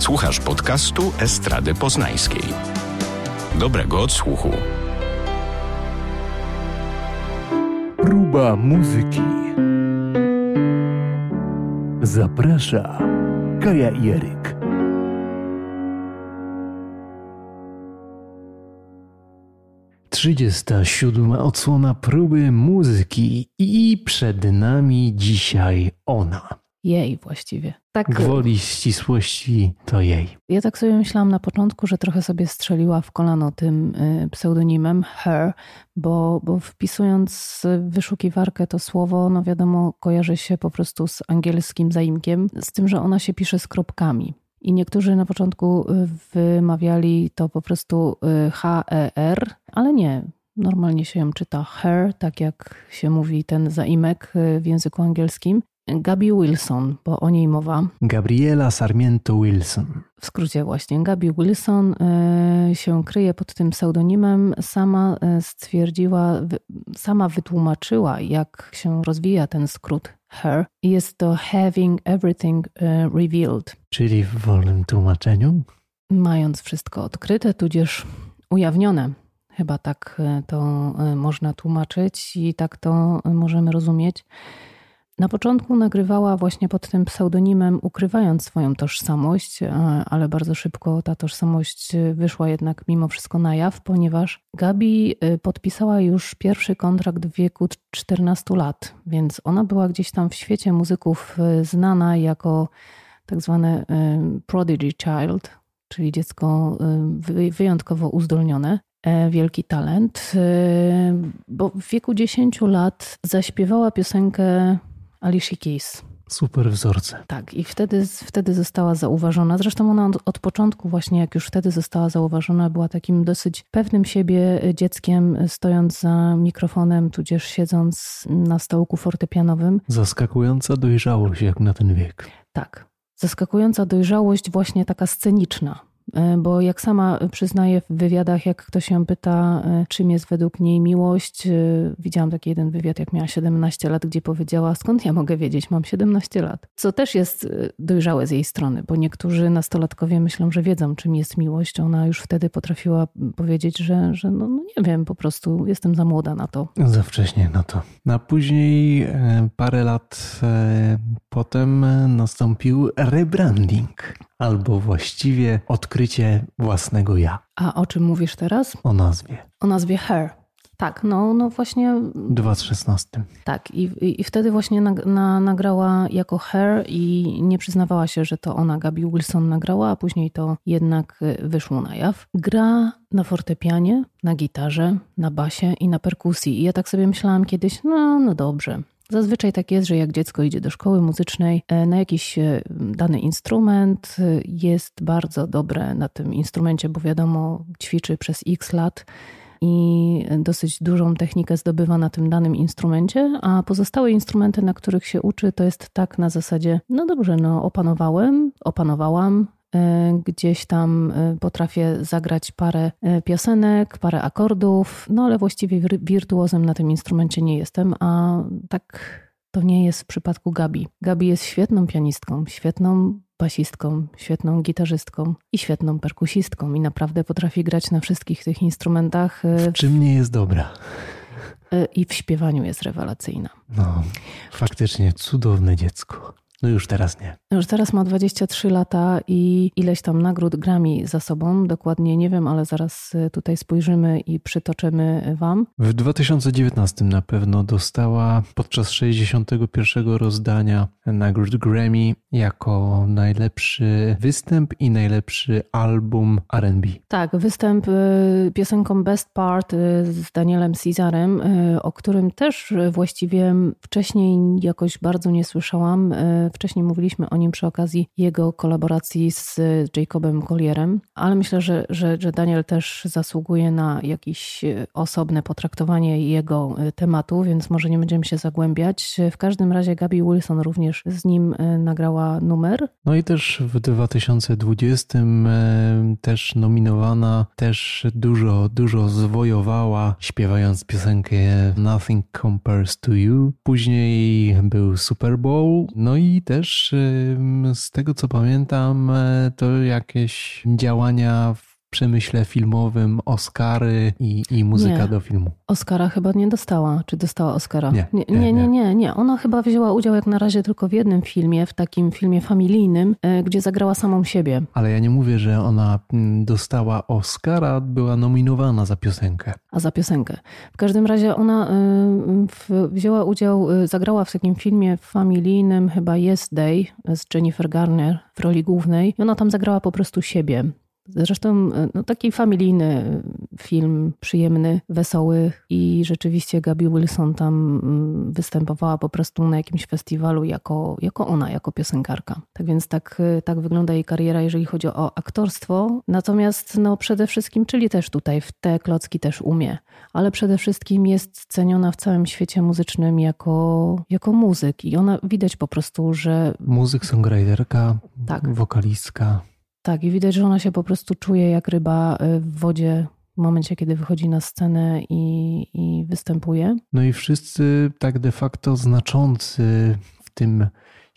Słuchasz podcastu Estrady Poznańskiej. Dobrego odsłuchu. Próba muzyki. Zaprasza Kaja Jeryk. Trzydziesta siódma odsłona próby muzyki i przed nami dzisiaj ona. Jej właściwie. Tak, Gwoli ścisłości to jej. ja tak sobie myślałam na początku, że trochę sobie strzeliła w kolano tym y, pseudonimem her, bo, bo wpisując w wyszukiwarkę to słowo, no wiadomo, kojarzy się po prostu z angielskim zaimkiem, z tym, że ona się pisze z kropkami. I niektórzy na początku y, wymawiali to po prostu y, H-E-R, ale nie. Normalnie się ją czyta her, tak jak się mówi ten zaimek w języku angielskim. Gabi Wilson, bo o niej mowa. Gabriela Sarmiento Wilson. W skrócie właśnie, Gabi Wilson y, się kryje pod tym pseudonimem. Sama y, stwierdziła, sama wytłumaczyła, jak się rozwija ten skrót her. Jest to having everything y, revealed, Czyli w wolnym tłumaczeniu mając wszystko odkryte, tudzież ujawnione. Chyba tak to można tłumaczyć i tak to możemy rozumieć. Na początku nagrywała właśnie pod tym pseudonimem, ukrywając swoją tożsamość, e, ale bardzo szybko ta tożsamość e, wyszła jednak mimo wszystko na jaw, ponieważ Gabi e, podpisała już pierwszy kontrakt w wieku 14 lat, więc ona była gdzieś tam w świecie muzyków znana jako tak zwane prodigy child, czyli dziecko wy- wyjątkowo uzdolnione wielki talent, bo w wieku 10 lat zaśpiewała piosenkę Alicia Keys. super wzorce. Tak, i wtedy, wtedy została zauważona. Zresztą ona od, od początku, właśnie jak już wtedy została zauważona, była takim dosyć pewnym siebie dzieckiem, stojąc za mikrofonem, tudzież siedząc na stołku fortepianowym. Zaskakująca dojrzałość jak na ten wiek. Tak, zaskakująca dojrzałość, właśnie taka sceniczna. E, Bo jak sama przyznaje w wywiadach, jak ktoś ją pyta, e, czym jest według niej miłość, e, widziałam taki jeden wywiad, jak miała 17 lat, gdzie powiedziała, skąd ja mogę wiedzieć, mam 17 lat. Co też jest dojrzałe z jej strony, bo niektórzy nastolatkowie myślą, że wiedzą, czym jest miłość. Ona już wtedy potrafiła powiedzieć, że, że no, no nie wiem, po prostu jestem za młoda na to. Za wcześnie na to. A później parę lat potem nastąpił rebranding, albo właściwie odkrycie własnego ja A o czym mówisz teraz? o nazwie O nazwie Her. Tak, no, no właśnie 2016. Tak, i, i, i wtedy właśnie nag, na, nagrała jako Her i nie przyznawała się, że to ona, Gabi Wilson, nagrała, a później to jednak y, wyszło na jaw. Gra na fortepianie, na gitarze, na basie i na perkusji. I ja tak sobie myślałam kiedyś, no, no dobrze. Zazwyczaj tak jest, że jak dziecko idzie do szkoły muzycznej, e, na jakiś e, dany instrument e, jest bardzo dobre na tym instrumencie, bo wiadomo, ćwiczy przez x lat i dosyć dużą technikę zdobywa na tym danym instrumencie, a pozostałe instrumenty, na których się uczy, to jest tak na zasadzie, no dobrze, no opanowałem, opanowałam, gdzieś tam e, potrafię zagrać parę e, piosenek, parę akordów, no ale właściwie wir- wirtuozem na tym instrumencie nie jestem, a tak to nie jest w przypadku Gabi. Gabi jest świetną pianistką, świetną basistką, świetną gitarzystką i świetną perkusistką i naprawdę potrafi grać na wszystkich tych instrumentach W czym nie jest dobra? i w śpiewaniu jest rewelacyjna. No, faktycznie cudowne dziecko. No już teraz nie. Już teraz ma 23 lata i ileś tam nagród Grammy za sobą, dokładnie nie wiem, ale zaraz e, tutaj spojrzymy i przytoczymy Wam. W 2019 na pewno dostała podczas 61. rozdania nagród Grammy jako najlepszy występ i najlepszy album R&B. Tak, występ y, piosenką Best Part y, z Danielem Cesarem, y, o którym też y, właściwie wcześniej jakoś bardzo nie słyszałam. Wcześniej mówiliśmy o nim przy okazji jego kolaboracji z Jacobem Collierem, ale myślę, że, że, że Daniel też zasługuje na jakieś y, osobne potraktowanie jego y, tematu, więc może nie będziemy się zagłębiać. W każdym razie Gabi Wilson również z nim y, nagrała numer. No i też w 2020 e, też nominowana, też dużo, dużo zwojowała, śpiewając piosenkę Nothing Compares to You. Później był Super Bowl, no i też z tego co pamiętam, e, to jakieś działania w przemyśle filmowym Oscary i, i muzyka nie. do filmu. Oscara chyba nie dostała. Czy dostała Oscara? Nie nie, nie, nie, nie, nie. Ona chyba wzięła udział jak na razie tylko w jednym filmie, w takim filmie familijnym, e, gdzie zagrała samą siebie. Ale ja nie mówię, że ona mm, dostała Oscara, była nominowana za piosenkę. A za piosenkę. W każdym razie ona e, wzięła udział, e, zagrała w takim filmie familijnym, chyba Yes Day z Jennifer Garner w roli głównej i ona tam zagrała po prostu siebie. Zresztą e, no, taki familijny e, film, przyjemny, wesoły i rzeczywiście Gabi Wilson tam mm, występowała po prostu na jakimś festiwalu jako, jako ona, jako piosenkarka. Tak więc tak, e, tak wygląda jej kariera, jeżeli chodzi o aktorstwo. Natomiast no, przede wszystkim, czyli też tutaj w te klocki też umie, ale przede wszystkim jest ceniona w całym świecie muzycznym jako, jako muzyk i ona widać po prostu, że... Muzyk, songwriterka, tak. wokalistka. Tak, i widać, że ona się po prostu czuje jak ryba y, w wodzie w momencie, kiedy wychodzi na scenę i, i występuje. No i wszyscy tak de facto znaczący w tym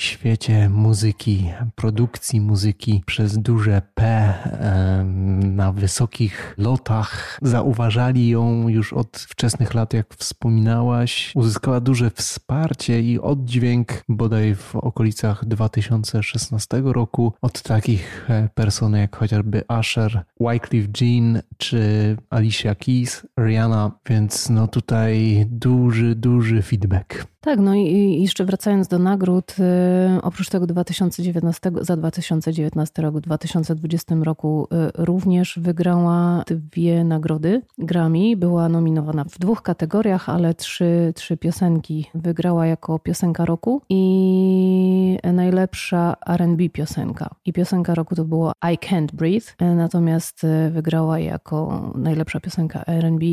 świecie muzyki, produkcji muzyki przez duże P na wysokich lotach. Zauważali ją już od wczesnych lat, jak wspominałaś. Uzyskała duże wsparcie i oddźwięk bodaj w okolicach 2016 roku od takich e, person jak chociażby Usher, Wycliffe Jean czy Alicia Keys, Rihanna, więc no tutaj duży, duży feedback. Tak, no i jeszcze wracając do nagród, y, oprócz tego 2019, za 2019 rok, w 2020 roku y, również wygrała dwie nagrody Grammy. Była nominowana w dwóch kategoriach, ale trzy, trzy piosenki wygrała jako piosenka roku i najlepsza R&B piosenka. I piosenka roku to było I Can't Breathe, y, natomiast wygrała jako najlepsza piosenka R&B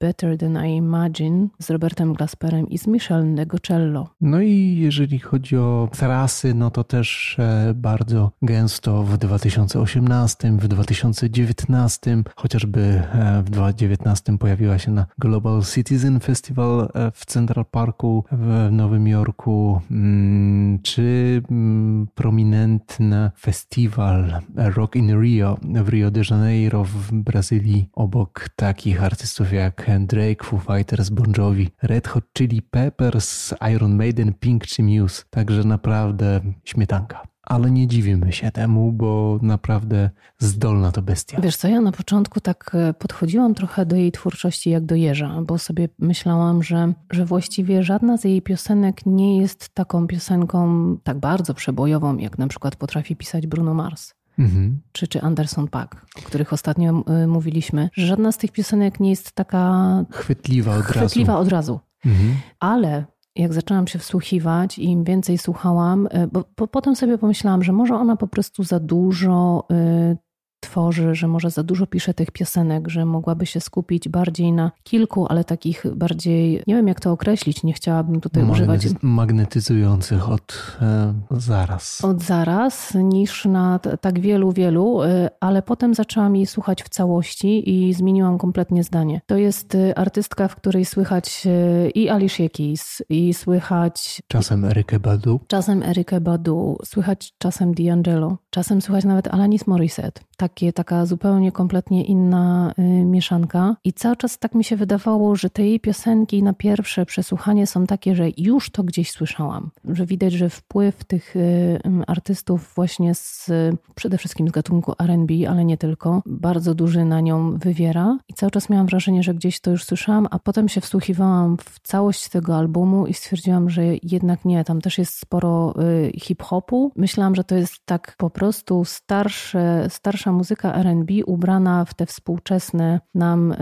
Better Than I Imagine z Robertem Glasperem i z Michelle Negocello. No i jeżeli chodzi o trasy, no to też e, bardzo gęsto w 2018, w 2019, chociażby e, w 2019 pojawiła się na Global Citizen Festival e, w Central Parku w Nowym Jorku, mm, czy mm, prominentny festiwal Rock in Rio w Rio de Janeiro w Brazylii obok takich artystów jak Drake, Foo Fighters, Bon Jovi, Red Hot Chili Peppers, z Iron Maiden, Pink czy Muse. Także naprawdę śmietanka. Ale nie dziwimy się temu, bo naprawdę zdolna to bestia. Wiesz co, ja na początku tak e, podchodziłam trochę do jej twórczości jak do jeża, bo sobie myślałam, że, że właściwie żadna z jej piosenek nie jest taką piosenką tak bardzo przebojową, jak na przykład potrafi pisać Bruno Mars. Mhm. Czy, czy Anderson Paak, o których ostatnio mówiliśmy, że żadna z tych piosenek nie jest taka chwytliwa od chwytliwa razu. Od razu. Mhm. Ale jak zaczęłam się wsłuchiwać i im więcej słuchałam, e, bo, bo, potem sobie pomyślałam, że może ona po prostu za dużo y, tworzy, że może za dużo pisze tych piosenek, że mogłaby się skupić bardziej na kilku, ale takich bardziej, nie wiem jak to określić, nie chciałabym tutaj używać. Magnetyzujących od e, zaraz. Od zaraz, niż na tak wielu, wielu, e, ale potem zaczęłam jej słuchać w całości i zmieniłam kompletnie zdanie. To jest e, artystka, w której słychać e, i Alicia Keys, i słychać... Czasem Erykę Badu. Czasem Erykę Badu, słychać czasem D'Angelo, czasem słychać nawet Alanis Morissette takie, taka zupełnie kompletnie inna y, mieszanka. I cały czas tak mi się wydawało, że te jej piosenki na pierwsze przesłuchanie są takie, że już to gdzieś słyszałam. Że widać, że wpływ tych y, artystów właśnie z przede wszystkim z gatunku RB, ale nie tylko, bardzo duży na nią wywiera. I cały czas miałam wrażenie, że gdzieś to już słyszałam, a potem się wsłuchiwałam w całość tego albumu i stwierdziłam, że jednak nie, tam też jest sporo y, hip-hopu. Myślałam, że to jest tak po prostu starsze, starsza muzyka RB ubrana w te współczesne nam e,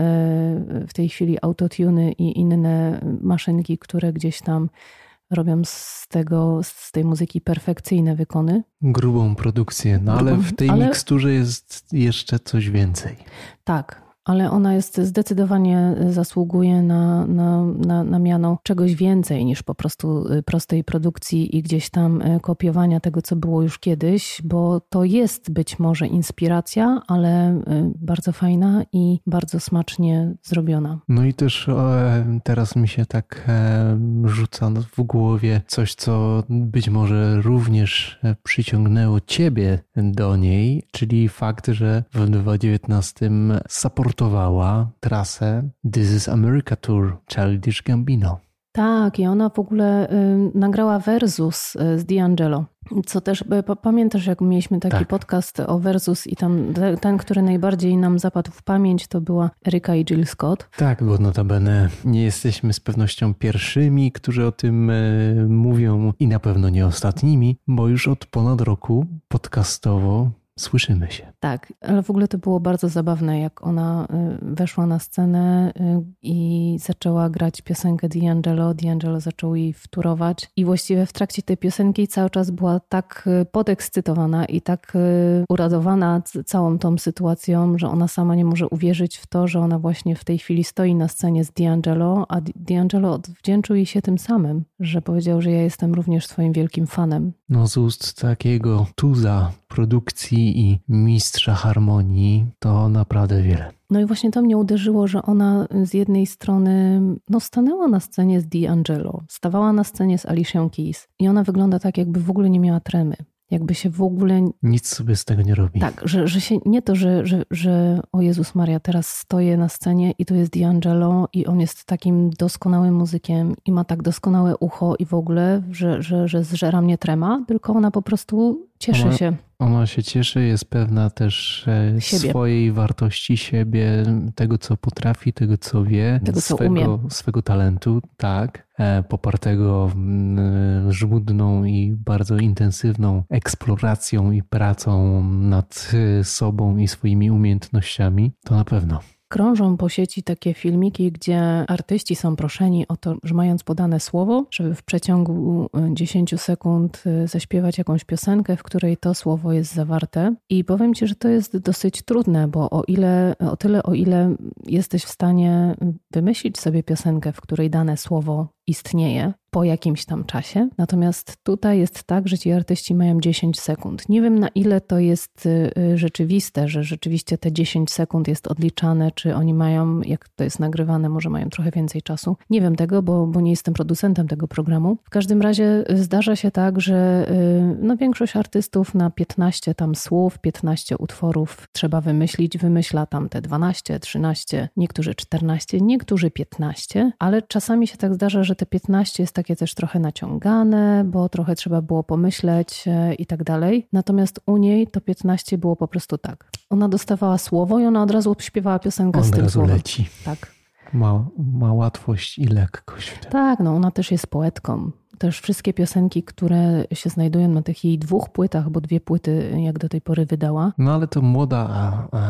w tej chwili autotuny i inne maszynki, które gdzieś tam robią z tego, z tej muzyki perfekcyjne wykony. Grubą produkcję, no ale w tej ale... miksturze jest jeszcze coś więcej. Tak, ale ona jest zdecydowanie zasługuje na, na, na, na miano czegoś więcej niż po prostu y, prostej produkcji i gdzieś tam y, kopiowania tego, co było już kiedyś, bo to jest być może inspiracja, ale y, bardzo fajna i bardzo smacznie zrobiona. No i też e, teraz mi się tak e, rzuca w głowie coś, co być może również e, przyciągnęło ciebie do niej, czyli fakt, że w 2019 supportowała trasę This is America Tour Childish Gambino. Tak, i ona w ogóle y, nagrała Versus y, z D'Angelo. Co też y, pamiętasz, jak mieliśmy taki tak. podcast o Versus i tam ten, który najbardziej nam zapadł w pamięć, to była Erika i Jill Scott. Tak, bo notabene nie jesteśmy z pewnością pierwszymi, którzy o tym mówią i na pewno nie ostatnimi, bo już od ponad roku podcastowo Słyszymy się. Tak, ale w ogóle to było bardzo zabawne, jak ona y, weszła na scenę y, i zaczęła grać piosenkę D'Angelo. D'Angelo zaczął jej wturować i właściwie w trakcie tej piosenki cały czas była tak y, podekscytowana i tak uradowana całą tą sytuacją, że ona sama nie może uwierzyć w to, że ona właśnie w tej chwili stoi na scenie z D'Angelo, a D'Angelo odwdzięczył jej się tym samym, że powiedział, że ja jestem również twoim wielkim fanem. No z ust takiego tuza produkcji i mistrza harmonii to naprawdę wiele. No i właśnie to mnie uderzyło, że ona z jednej strony no, stanęła na scenie z D'Angelo, stawała na scenie z Alicia Keys i ona wygląda tak, jakby w ogóle nie miała tremy jakby się w ogóle. Nic sobie z tego nie robi. Tak, że, że się nie to, że, że, że o Jezus Maria, teraz stoję na scenie i tu jest D'Angelo i on jest takim doskonałym muzykiem i ma tak doskonałe ucho i w ogóle, że, że, że zżera mnie trema, tylko ona po prostu cieszy ona, się. Ona się cieszy, jest pewna też e, siebie. swojej wartości siebie, tego co potrafi, tego co wie, tego, co swego, umie. swego talentu, tak, e, popartego żmudną i bardzo intensywną eksploracją i pracą nad e, sobą i swoimi umiejętnościami, to na pewno. Krążą po sieci takie filmiki, gdzie artyści są proszeni o to, że mając podane słowo, żeby w przeciągu 10 e, sekund e, zaśpiewać jakąś piosenkę, w której to słowo jest zawarte. I powiem Ci, że to jest dosyć trudne, bo o ile, o tyle, o ile jesteś w stanie wymyślić sobie piosenkę, w której dane słowo istnieje, po jakimś tam czasie. Natomiast tutaj jest tak, że ci artyści mają 10 sekund. Nie wiem na ile to jest y, y, rzeczywiste, że rzeczywiście te 10 sekund jest odliczane, czy oni mają, jak to jest nagrywane, może mają trochę więcej czasu. Nie wiem tego, bo, bo nie jestem producentem tego programu. W każdym razie zdarza się tak, że y, no, większość artystów na 15 tam słów, 15 utworów trzeba wymyślić, wymyśla tam te 12, 13, niektórzy 14, niektórzy 15, ale czasami się tak zdarza, że te 15 jest takie też trochę naciągane, bo trochę trzeba było pomyśleć e, i tak dalej. Natomiast u niej to 15 było po prostu tak. Ona dostawała słowo i ona od razu śpiewała piosenkę z tym razu słowem. leci. Tak. Ma, ma łatwość i lekkość. Tak, no ona też jest poetką. Też wszystkie piosenki, które się znajdują na tych jej dwóch płytach, bo dwie płyty jak do tej pory wydała. No ale to młoda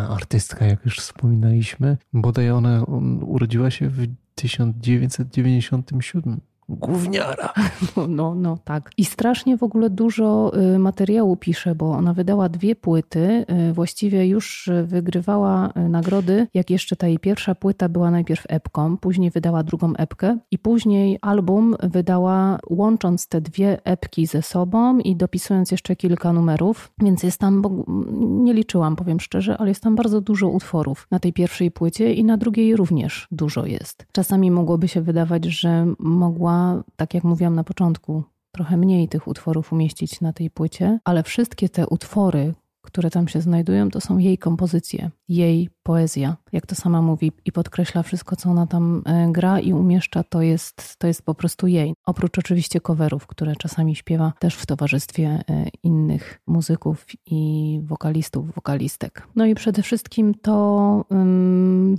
artystka, jak już wspominaliśmy. Bodaj ona urodziła się w 1997. Gówniara. No, no, tak. I strasznie w ogóle dużo y, materiału pisze, bo ona wydała dwie płyty. Y, właściwie już wygrywała y, nagrody, jak jeszcze ta jej pierwsza płyta była najpierw epką, później wydała drugą epkę i później album wydała łącząc te dwie epki ze sobą i dopisując jeszcze kilka numerów. Więc jest tam, bo nie liczyłam, powiem szczerze, ale jest tam bardzo dużo utworów na tej pierwszej płycie i na drugiej również dużo jest. Czasami mogłoby się wydawać, że mogła tak jak mówiłam na początku, trochę mniej tych utworów umieścić na tej płycie, ale wszystkie te utwory, które tam się znajdują, to są jej kompozycje, jej poezja, jak to sama mówi i podkreśla wszystko, co ona tam e, gra i umieszcza, to jest, to jest po prostu jej. Oprócz oczywiście coverów, które czasami śpiewa też w towarzystwie e, innych muzyków i wokalistów, wokalistek. No i przede wszystkim to,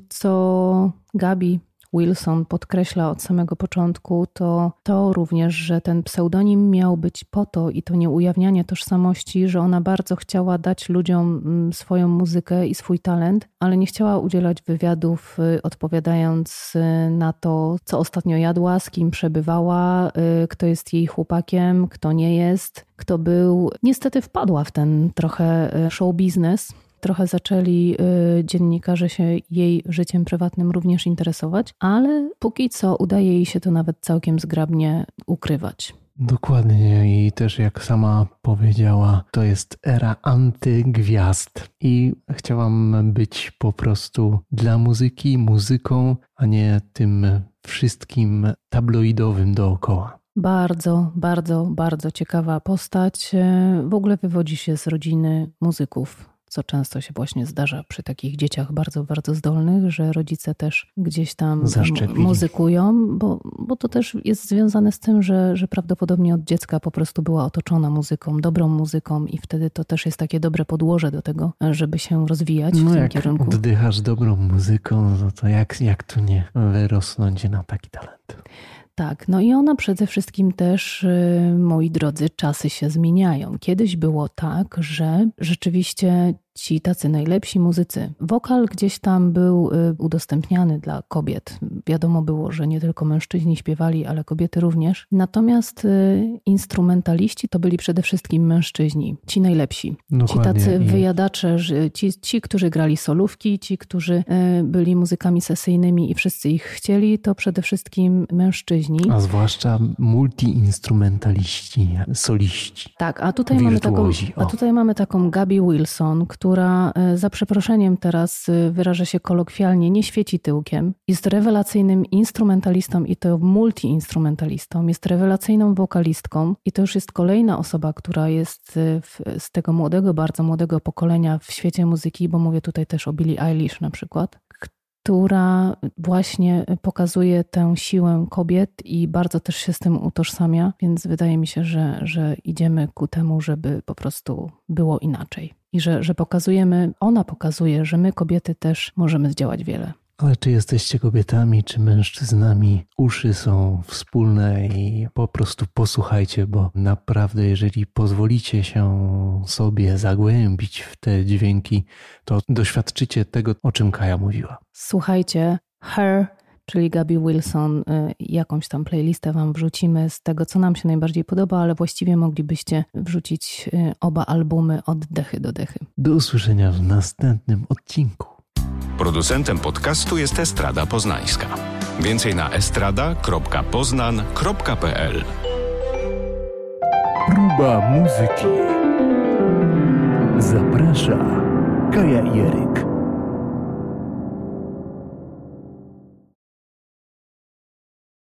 co Gabi Wilson podkreśla od samego początku, to to również, że ten pseudonim miał być po to i to nie ujawnianie tożsamości, że ona bardzo chciała dać ludziom mm, swoją muzykę i swój talent, ale nie chciała udzielać wywiadów, y, odpowiadając y, na to, co ostatnio jadła, z kim przebywała, y, kto jest jej chłopakiem, kto nie jest, kto był. Niestety wpadła w ten trochę show biznes trochę zaczęli y, dziennikarze się jej życiem prywatnym również interesować, ale póki co udaje jej się to nawet całkiem zgrabnie ukrywać. Dokładnie i też jak sama powiedziała, to jest era antygwiazd i chciałam być po prostu dla muzyki muzyką, a nie tym wszystkim tabloidowym dookoła. Bardzo, bardzo, bardzo ciekawa postać. W ogóle wywodzi się z rodziny muzyków co często się właśnie zdarza przy takich dzieciach bardzo, bardzo zdolnych, że rodzice też gdzieś tam Zaszczepili. muzykują, bo, bo to też jest związane z tym, że, że prawdopodobnie od dziecka po prostu była otoczona muzyką, dobrą muzyką i wtedy to też jest takie dobre podłoże do tego, żeby się rozwijać no w tym jak kierunku. oddychasz dobrą muzyką, no to jak, jak tu nie wyrosnąć na taki talent? Tak, no i ona przede wszystkim też, y, moi drodzy, czasy się zmieniają. Kiedyś było tak, że rzeczywiście ci tacy najlepsi muzycy. Wokal gdzieś tam był y, udostępniany dla kobiet. Wiadomo było, że nie tylko mężczyźni śpiewali, ale kobiety również. Natomiast y, instrumentaliści to byli przede wszystkim mężczyźni, ci najlepsi. Dokładnie. Ci tacy wyjadacze, ci, ci, którzy grali solówki, ci, którzy y, byli muzykami sesyjnymi i wszyscy ich chcieli, to przede wszystkim mężczyźni. A zwłaszcza multi-instrumentaliści, soliści. Tak, a tutaj, mamy taką, a tutaj mamy taką Gabi Wilson, która e, za przeproszeniem teraz e, wyrażę się kolokwialnie, nie świeci tyłkiem. Jest rewelacyjnym instrumentalistą i to multi-instrumentalistą. Jest rewelacyjną wokalistką i to już jest kolejna osoba, która jest e, w, z tego młodego, bardzo młodego pokolenia w świecie muzyki, bo mówię tutaj też o Billie Eilish na przykład, która właśnie pokazuje tę siłę kobiet i bardzo też się z tym utożsamia, więc wydaje mi się, że, że idziemy ku temu, żeby po prostu było inaczej. I że, że pokazujemy, ona pokazuje, że my kobiety też możemy zdziałać wiele. Ale czy jesteście kobietami, czy mężczyznami? Uszy są wspólne i po prostu posłuchajcie, bo naprawdę, jeżeli pozwolicie się sobie zagłębić w te dźwięki, to doświadczycie tego, o czym Kaja mówiła. Słuchajcie, Her, czyli Gabi Wilson, y, jakąś tam playlistę Wam wrzucimy z tego, co nam się najbardziej podoba, ale właściwie moglibyście wrzucić y, oba albumy od dechy do dechy. Do usłyszenia w następnym odcinku. Producentem podcastu jest Estrada Poznańska. Więcej na estrada.poznan.pl Próba muzyki. Zaprasza Kaja i Eryk.